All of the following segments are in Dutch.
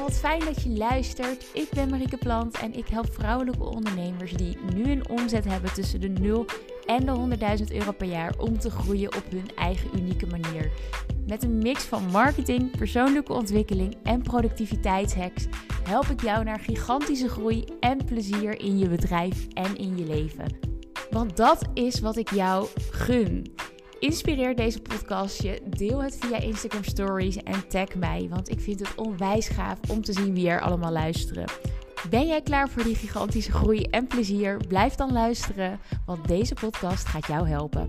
Wat fijn dat je luistert. Ik ben Marieke Plant en ik help vrouwelijke ondernemers die nu een omzet hebben tussen de 0 en de 100.000 euro per jaar om te groeien op hun eigen unieke manier. Met een mix van marketing, persoonlijke ontwikkeling en productiviteitshacks help ik jou naar gigantische groei en plezier in je bedrijf en in je leven. Want dat is wat ik jou gun. Inspireer deze podcastje, deel het via Instagram Stories en tag mij, want ik vind het onwijs gaaf om te zien wie er allemaal luisteren. Ben jij klaar voor die gigantische groei en plezier? Blijf dan luisteren, want deze podcast gaat jou helpen.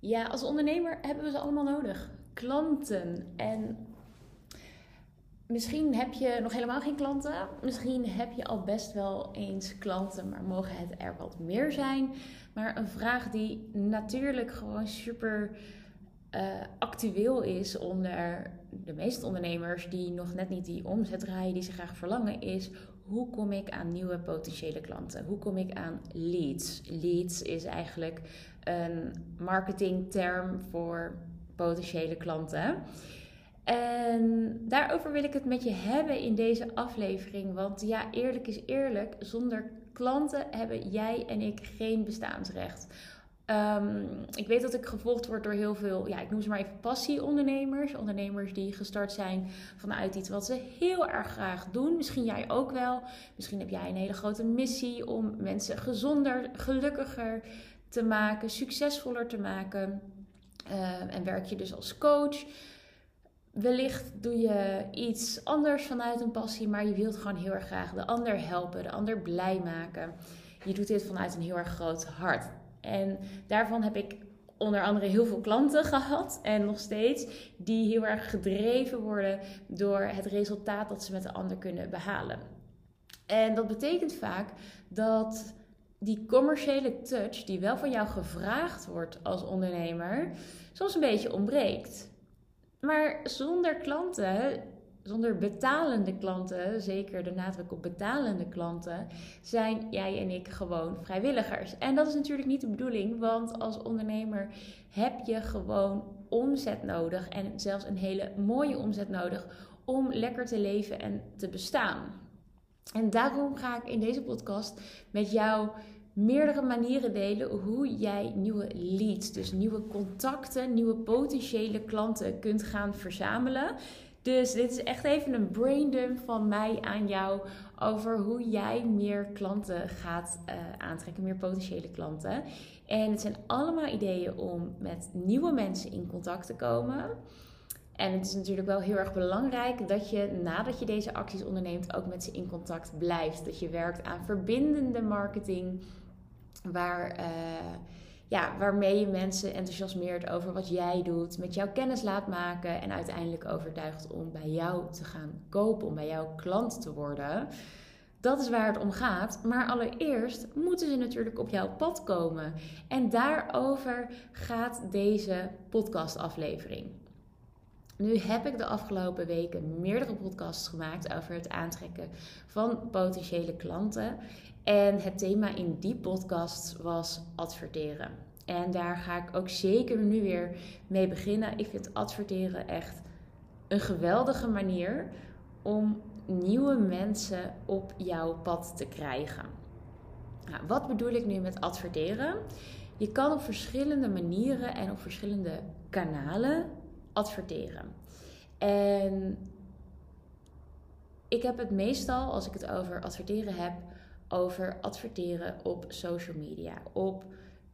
Ja, als ondernemer hebben we ze allemaal nodig. Klanten. En Misschien heb je nog helemaal geen klanten. Misschien heb je al best wel eens klanten, maar mogen het er wat meer zijn. Maar een vraag die natuurlijk gewoon super uh, actueel is onder de meeste ondernemers die nog net niet die omzet draaien die ze graag verlangen, is hoe kom ik aan nieuwe potentiële klanten? Hoe kom ik aan leads? Leads is eigenlijk een marketingterm voor potentiële klanten. En daarover wil ik het met je hebben in deze aflevering. Want ja, eerlijk is eerlijk, zonder klanten hebben jij en ik geen bestaansrecht. Um, ik weet dat ik gevolgd word door heel veel, ja, ik noem ze maar even passieondernemers. Ondernemers die gestart zijn vanuit iets wat ze heel erg graag doen. Misschien jij ook wel. Misschien heb jij een hele grote missie om mensen gezonder, gelukkiger te maken, succesvoller te maken. Uh, en werk je dus als coach. Wellicht doe je iets anders vanuit een passie, maar je wilt gewoon heel erg graag de ander helpen, de ander blij maken. Je doet dit vanuit een heel erg groot hart. En daarvan heb ik onder andere heel veel klanten gehad en nog steeds, die heel erg gedreven worden door het resultaat dat ze met de ander kunnen behalen. En dat betekent vaak dat die commerciële touch, die wel van jou gevraagd wordt als ondernemer, soms een beetje ontbreekt. Maar zonder klanten, zonder betalende klanten, zeker de nadruk op betalende klanten, zijn jij en ik gewoon vrijwilligers. En dat is natuurlijk niet de bedoeling, want als ondernemer heb je gewoon omzet nodig en zelfs een hele mooie omzet nodig om lekker te leven en te bestaan. En daarom ga ik in deze podcast met jou meerdere manieren delen hoe jij nieuwe leads, dus nieuwe contacten, nieuwe potentiële klanten kunt gaan verzamelen. Dus dit is echt even een braindump van mij aan jou over hoe jij meer klanten gaat uh, aantrekken, meer potentiële klanten. En het zijn allemaal ideeën om met nieuwe mensen in contact te komen. En het is natuurlijk wel heel erg belangrijk dat je nadat je deze acties onderneemt ook met ze in contact blijft. Dat je werkt aan verbindende marketing Waar, uh, ja, waarmee je mensen enthousiasmeert over wat jij doet, met jouw kennis laat maken en uiteindelijk overtuigt om bij jou te gaan kopen, om bij jouw klant te worden. Dat is waar het om gaat. Maar allereerst moeten ze natuurlijk op jouw pad komen. En daarover gaat deze podcastaflevering. Nu heb ik de afgelopen weken meerdere podcasts gemaakt over het aantrekken van potentiële klanten. En het thema in die podcast was adverteren. En daar ga ik ook zeker nu weer mee beginnen. Ik vind adverteren echt een geweldige manier om nieuwe mensen op jouw pad te krijgen. Nou, wat bedoel ik nu met adverteren? Je kan op verschillende manieren en op verschillende kanalen adverteren. En ik heb het meestal, als ik het over adverteren heb, over adverteren op social media, op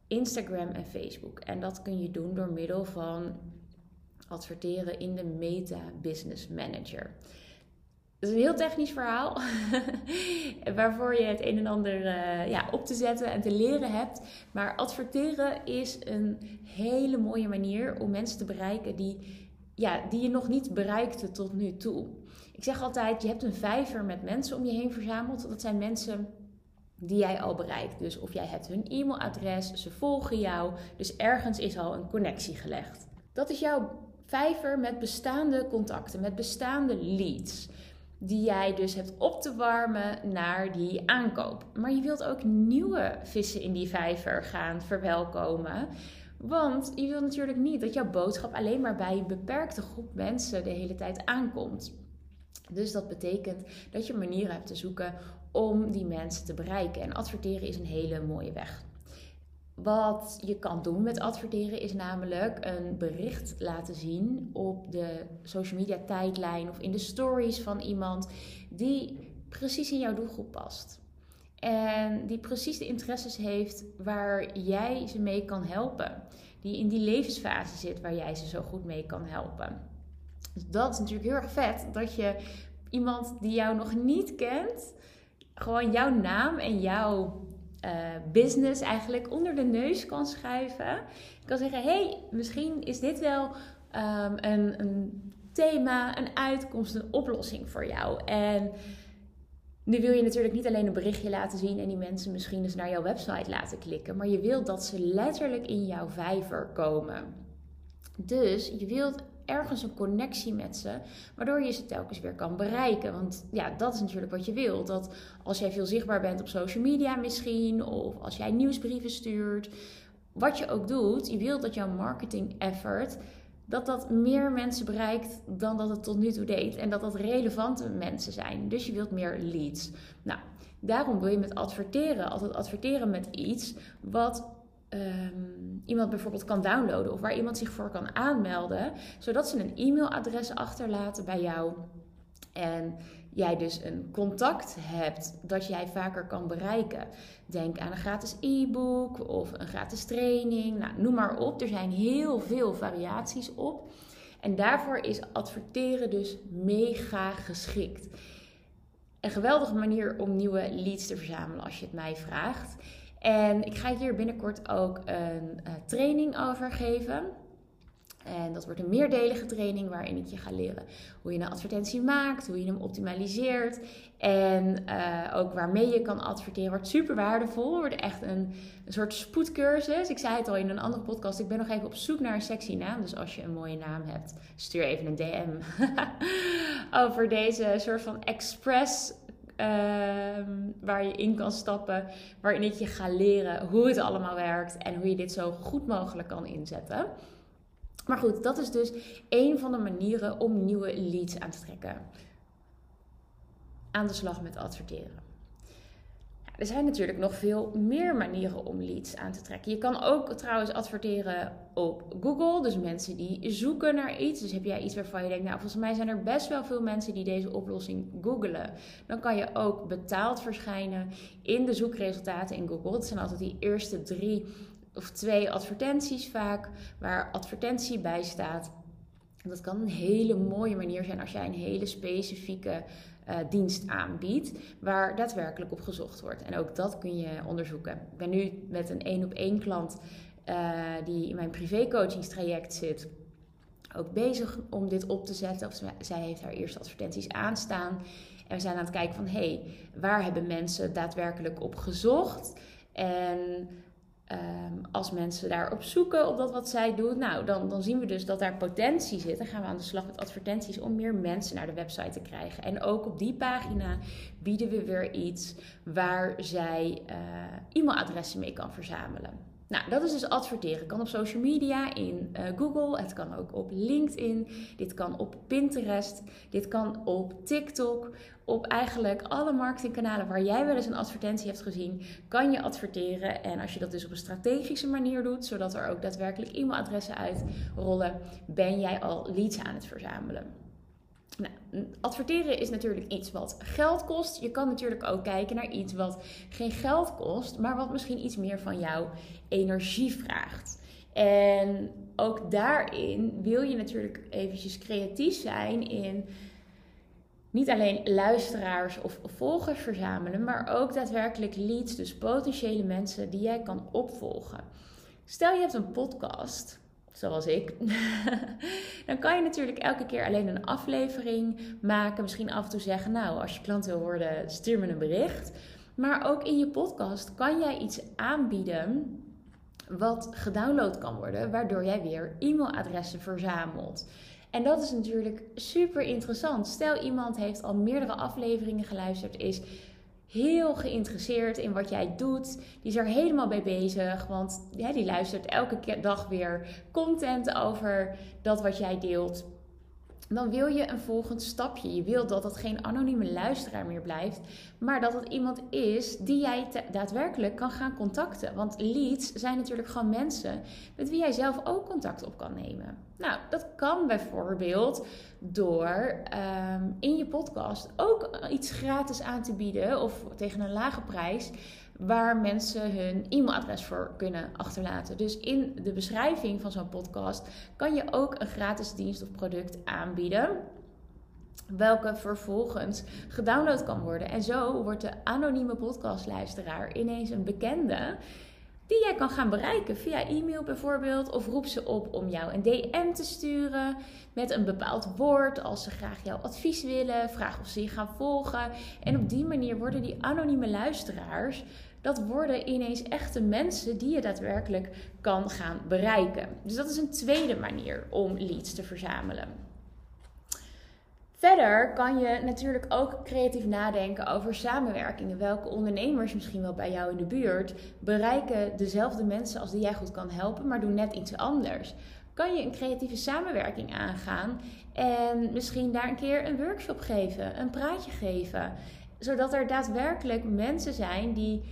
Instagram en Facebook. En dat kun je doen door middel van adverteren in de Meta Business Manager. Dat is een heel technisch verhaal, waarvoor je het een en ander uh, ja, op te zetten en te leren hebt. Maar adverteren is een hele mooie manier om mensen te bereiken die, ja, die je nog niet bereikte tot nu toe. Ik zeg altijd, je hebt een vijver met mensen om je heen verzameld. Dat zijn mensen die jij al bereikt. Dus of jij hebt hun e-mailadres, ze volgen jou. Dus ergens is al een connectie gelegd. Dat is jouw vijver met bestaande contacten, met bestaande leads. Die jij dus hebt op te warmen naar die aankoop. Maar je wilt ook nieuwe vissen in die vijver gaan verwelkomen. Want je wilt natuurlijk niet dat jouw boodschap alleen maar bij een beperkte groep mensen de hele tijd aankomt. Dus dat betekent dat je manieren hebt te zoeken om die mensen te bereiken. En adverteren is een hele mooie weg. Wat je kan doen met adverteren is namelijk een bericht laten zien op de social media tijdlijn of in de stories van iemand die precies in jouw doelgroep past. En die precies de interesses heeft waar jij ze mee kan helpen. Die in die levensfase zit waar jij ze zo goed mee kan helpen. Dus dat is natuurlijk heel erg vet dat je iemand die jou nog niet kent, gewoon jouw naam en jouw uh, business eigenlijk onder de neus kan schuiven. Ik kan zeggen: hey, misschien is dit wel um, een, een thema, een uitkomst, een oplossing voor jou. En nu wil je natuurlijk niet alleen een berichtje laten zien en die mensen misschien eens naar jouw website laten klikken, maar je wilt dat ze letterlijk in jouw vijver komen. Dus je wilt ergens een connectie met ze, waardoor je ze telkens weer kan bereiken. Want ja, dat is natuurlijk wat je wilt. Dat als jij veel zichtbaar bent op social media misschien, of als jij nieuwsbrieven stuurt, wat je ook doet, je wilt dat jouw marketing effort dat dat meer mensen bereikt dan dat het tot nu toe deed. En dat dat relevante mensen zijn. Dus je wilt meer leads. Nou, daarom wil je met adverteren altijd adverteren met iets wat um, iemand bijvoorbeeld kan downloaden. Of waar iemand zich voor kan aanmelden. Zodat ze een e-mailadres achterlaten bij jou. En jij dus een contact hebt dat jij vaker kan bereiken. Denk aan een gratis e-book of een gratis training. Nou, noem maar op. Er zijn heel veel variaties op. En daarvoor is adverteren dus mega geschikt. Een geweldige manier om nieuwe leads te verzamelen als je het mij vraagt. En ik ga hier binnenkort ook een uh, training over geven. En dat wordt een meerdelige training waarin ik je ga leren hoe je een advertentie maakt, hoe je hem optimaliseert en uh, ook waarmee je kan adverteren. Wordt super waardevol, wordt echt een, een soort spoedcursus. Ik zei het al in een andere podcast, ik ben nog even op zoek naar een sexy naam. Dus als je een mooie naam hebt, stuur even een DM over deze soort van express ehm, waar je in kan stappen, waarin ik je ga leren hoe het allemaal werkt en hoe je dit zo goed mogelijk kan inzetten. Maar goed, dat is dus een van de manieren om nieuwe leads aan te trekken. Aan de slag met adverteren. Er zijn natuurlijk nog veel meer manieren om leads aan te trekken. Je kan ook trouwens adverteren op Google. Dus mensen die zoeken naar iets. Dus heb jij iets waarvan je denkt, nou volgens mij zijn er best wel veel mensen die deze oplossing googelen. Dan kan je ook betaald verschijnen in de zoekresultaten in Google. Dat zijn altijd die eerste drie of twee advertenties vaak, waar advertentie bij staat. Dat kan een hele mooie manier zijn als jij een hele specifieke uh, dienst aanbiedt, waar daadwerkelijk op gezocht wordt. En ook dat kun je onderzoeken. Ik ben nu met een één op één klant uh, die in mijn privécoachingstraject zit, ook bezig om dit op te zetten. Of zij heeft haar eerste advertenties aanstaan. En we zijn aan het kijken van, hé, hey, waar hebben mensen daadwerkelijk op gezocht? En Um, als mensen daarop zoeken, op dat wat zij doet, nou, dan, dan zien we dus dat daar potentie zit. Dan gaan we aan de slag met advertenties om meer mensen naar de website te krijgen. En ook op die pagina bieden we weer iets waar zij uh, e-mailadressen mee kan verzamelen. Nou, dat is dus adverteren. Kan op social media, in uh, Google, het kan ook op LinkedIn, dit kan op Pinterest, dit kan op TikTok, op eigenlijk alle marketingkanalen waar jij wel eens een advertentie hebt gezien, kan je adverteren. En als je dat dus op een strategische manier doet, zodat er ook daadwerkelijk e-mailadressen uitrollen, ben jij al leads aan het verzamelen. Nou, adverteren is natuurlijk iets wat geld kost. Je kan natuurlijk ook kijken naar iets wat geen geld kost, maar wat misschien iets meer van jouw energie vraagt. En ook daarin wil je natuurlijk eventjes creatief zijn in niet alleen luisteraars of volgers verzamelen, maar ook daadwerkelijk leads, dus potentiële mensen die jij kan opvolgen. Stel je hebt een podcast, zoals ik, dan kan je natuurlijk elke keer alleen een aflevering maken. Misschien af en toe zeggen, nou, als je klant wil worden, stuur me een bericht. Maar ook in je podcast kan jij iets aanbieden wat gedownload kan worden, waardoor jij weer e-mailadressen verzamelt. En dat is natuurlijk super interessant. Stel iemand heeft al meerdere afleveringen geluisterd, is heel geïnteresseerd in wat jij doet. Die is er helemaal bij bezig, want ja, die luistert elke dag weer content over dat wat jij deelt dan wil je een volgend stapje. Je wilt dat het geen anonieme luisteraar meer blijft, maar dat het iemand is die jij daadwerkelijk kan gaan contacten. Want leads zijn natuurlijk gewoon mensen met wie jij zelf ook contact op kan nemen. Nou, dat kan bijvoorbeeld door ehm, in je podcast ook iets gratis aan te bieden of tegen een lage prijs waar mensen hun e-mailadres voor kunnen achterlaten. Dus in de beschrijving van zo'n podcast kan je ook een gratis dienst of product aanbieden. Welke vervolgens gedownload kan worden. En zo wordt de anonieme podcastluisteraar ineens een bekende die jij kan gaan bereiken via e-mail bijvoorbeeld. Of roep ze op om jou een DM te sturen met een bepaald woord als ze graag jouw advies willen. Vraag of ze je gaan volgen. En op die manier worden die anonieme luisteraars dat worden ineens echte mensen die je daadwerkelijk kan gaan bereiken. Dus dat is een tweede manier om leads te verzamelen. Verder kan je natuurlijk ook creatief nadenken over samenwerkingen. Welke ondernemers misschien wel bij jou in de buurt bereiken dezelfde mensen als die jij goed kan helpen, maar doen net iets anders. Kan je een creatieve samenwerking aangaan en misschien daar een keer een workshop geven, een praatje geven, zodat er daadwerkelijk mensen zijn die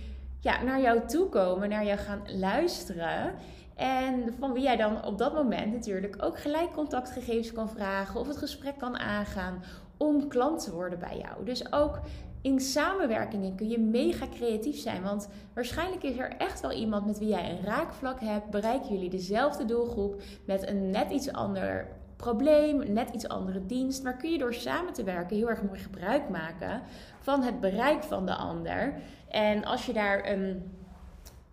naar jou toe komen, naar jou gaan luisteren. En van wie jij dan op dat moment natuurlijk ook gelijk contactgegevens kan vragen of het gesprek kan aangaan om klant te worden bij jou. Dus ook in samenwerkingen kun je mega creatief zijn. Want waarschijnlijk is er echt wel iemand met wie jij een raakvlak hebt. Bereiken jullie dezelfde doelgroep met een net iets ander probleem, net iets andere dienst. Maar kun je door samen te werken heel erg mooi gebruik maken van het bereik van de ander. En als je daar een,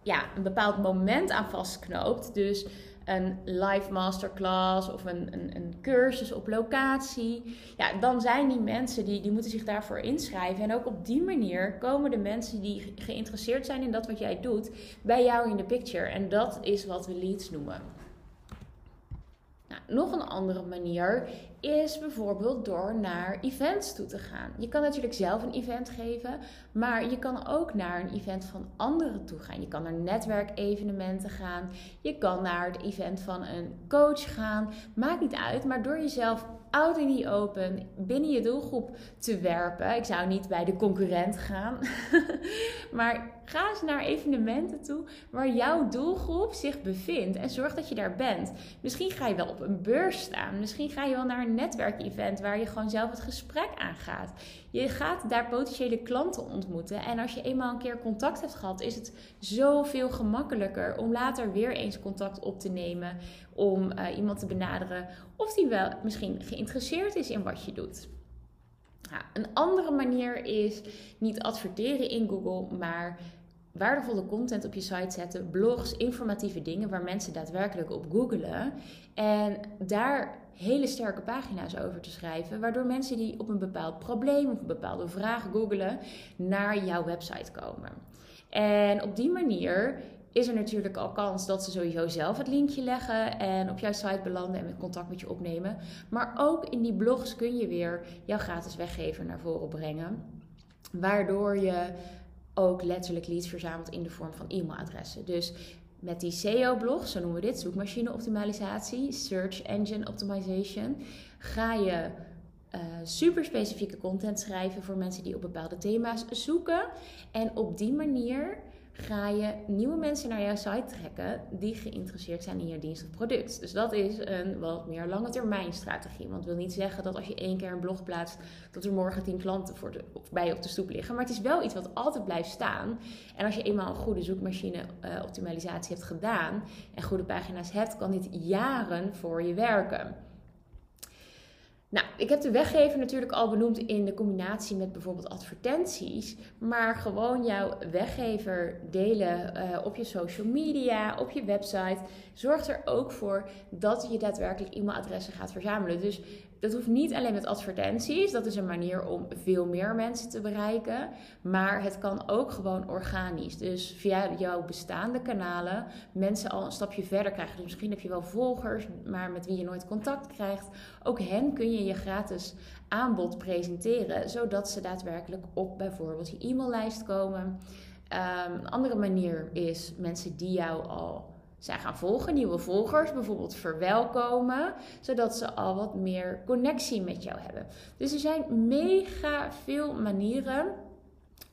ja, een bepaald moment aan vastknoopt, dus een live masterclass of een, een, een, cursus op locatie. Ja, dan zijn die mensen die, die moeten zich daarvoor inschrijven. En ook op die manier komen de mensen die geïnteresseerd zijn in dat wat jij doet, bij jou in de picture. En dat is wat we leads noemen. Nou, nog een andere manier is bijvoorbeeld door naar events toe te gaan. Je kan natuurlijk zelf een event geven, maar je kan ook naar een event van anderen toe gaan. Je kan naar netwerkevenementen gaan. Je kan naar het event van een coach gaan. Maakt niet uit, maar door jezelf in the open binnen je doelgroep te werpen. Ik zou niet bij de concurrent gaan, maar ga eens naar evenementen toe waar jouw doelgroep zich bevindt en zorg dat je daar bent. Misschien ga je wel op een beurs staan, misschien ga je wel naar een netwerkevent waar je gewoon zelf het gesprek aangaat. Je gaat daar potentiële klanten ontmoeten. En als je eenmaal een keer contact hebt gehad, is het zoveel gemakkelijker om later weer eens contact op te nemen. Om uh, iemand te benaderen of die wel misschien geïnteresseerd is in wat je doet. Een andere manier is niet adverteren in Google, maar waardevolle content op je site zetten, blogs, informatieve dingen waar mensen daadwerkelijk op googelen. En daar hele sterke pagina's over te schrijven, waardoor mensen die op een bepaald probleem of een bepaalde vraag googelen, naar jouw website komen. En op die manier is er natuurlijk al kans dat ze sowieso zelf het linkje leggen en op jouw site belanden en met contact met je opnemen. Maar ook in die blogs kun je weer jouw gratis weggever naar voren brengen. Waardoor je ook letterlijk leads verzamelt in de vorm van e-mailadressen. Dus met die SEO-blog, zo noemen we dit, zoekmachine optimalisatie, search engine optimization, ga je uh, super specifieke content schrijven voor mensen die op bepaalde thema's zoeken. En op die manier ga je nieuwe mensen naar jouw site trekken die geïnteresseerd zijn in je dienst of product. Dus dat is een wat meer lange termijn strategie. Want het wil niet zeggen dat als je één keer een blog plaatst, dat er morgen tien klanten voor de, bij je op de stoep liggen. Maar het is wel iets wat altijd blijft staan. En als je eenmaal een goede zoekmachine uh, optimalisatie hebt gedaan en goede pagina's hebt, kan dit jaren voor je werken. Nou, ik heb de weggever natuurlijk al benoemd in de combinatie met bijvoorbeeld advertenties. Maar gewoon jouw weggever delen uh, op je social media, op je website. Zorgt er ook voor dat je daadwerkelijk e-mailadressen gaat verzamelen. Dus dat hoeft niet alleen met advertenties. Dat is een manier om veel meer mensen te bereiken. Maar het kan ook gewoon organisch. Dus via jouw bestaande kanalen mensen al een stapje verder krijgen. Dus misschien heb je wel volgers, maar met wie je nooit contact krijgt. Ook hen kun je je gratis aanbod presenteren, zodat ze daadwerkelijk op bijvoorbeeld je e-maillijst komen. Ehm, een andere manier is mensen die jou al zijn gaan volgen, nieuwe volgers bijvoorbeeld verwelkomen, zodat ze al wat meer connectie met jou hebben. Dus er zijn mega veel manieren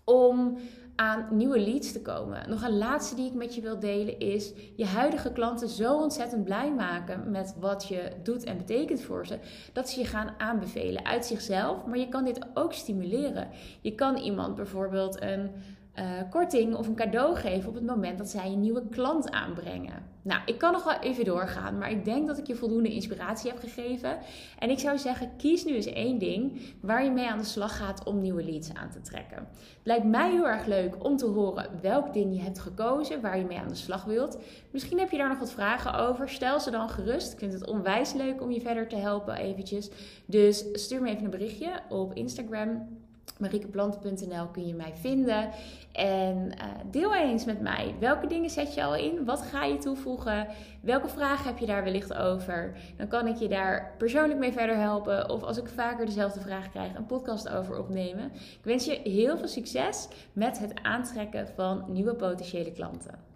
om aan nieuwe leads te komen. Nog een laatste die ik met je wil delen is je huidige klanten zo ontzettend blij maken met wat je doet en betekent voor ze, dat ze je gaan aanbevelen uit zichzelf. Maar je kan dit ook stimuleren. Je kan iemand bijvoorbeeld een uh, korting of een cadeau geven op het moment dat zij een nieuwe klant aanbrengen. Nou, ik kan nog wel even doorgaan, maar ik denk dat ik je voldoende inspiratie heb gegeven. En ik zou zeggen, kies nu eens één ding waar je mee aan de slag gaat om nieuwe leads aan te trekken. Het lijkt mij heel erg leuk om te horen welk ding je hebt gekozen, waar je mee aan de slag wilt. Misschien heb je daar nog wat vragen over. Stel ze dan gerust. Ik vind het onwijs leuk om je verder te helpen eventjes. Dus stuur me even een berichtje op Instagram mariekeplanten.nl kun je mij vinden. En uh, deel eens met mij. Welke dingen zet je al in? Wat ga je toevoegen? Welke vragen heb je daar wellicht over? Dan kan ik je daar persoonlijk mee verder helpen. Of als ik vaker dezelfde vraag krijg, een podcast over opnemen. Ik wens je heel veel succes met het aantrekken van nieuwe potentiële klanten.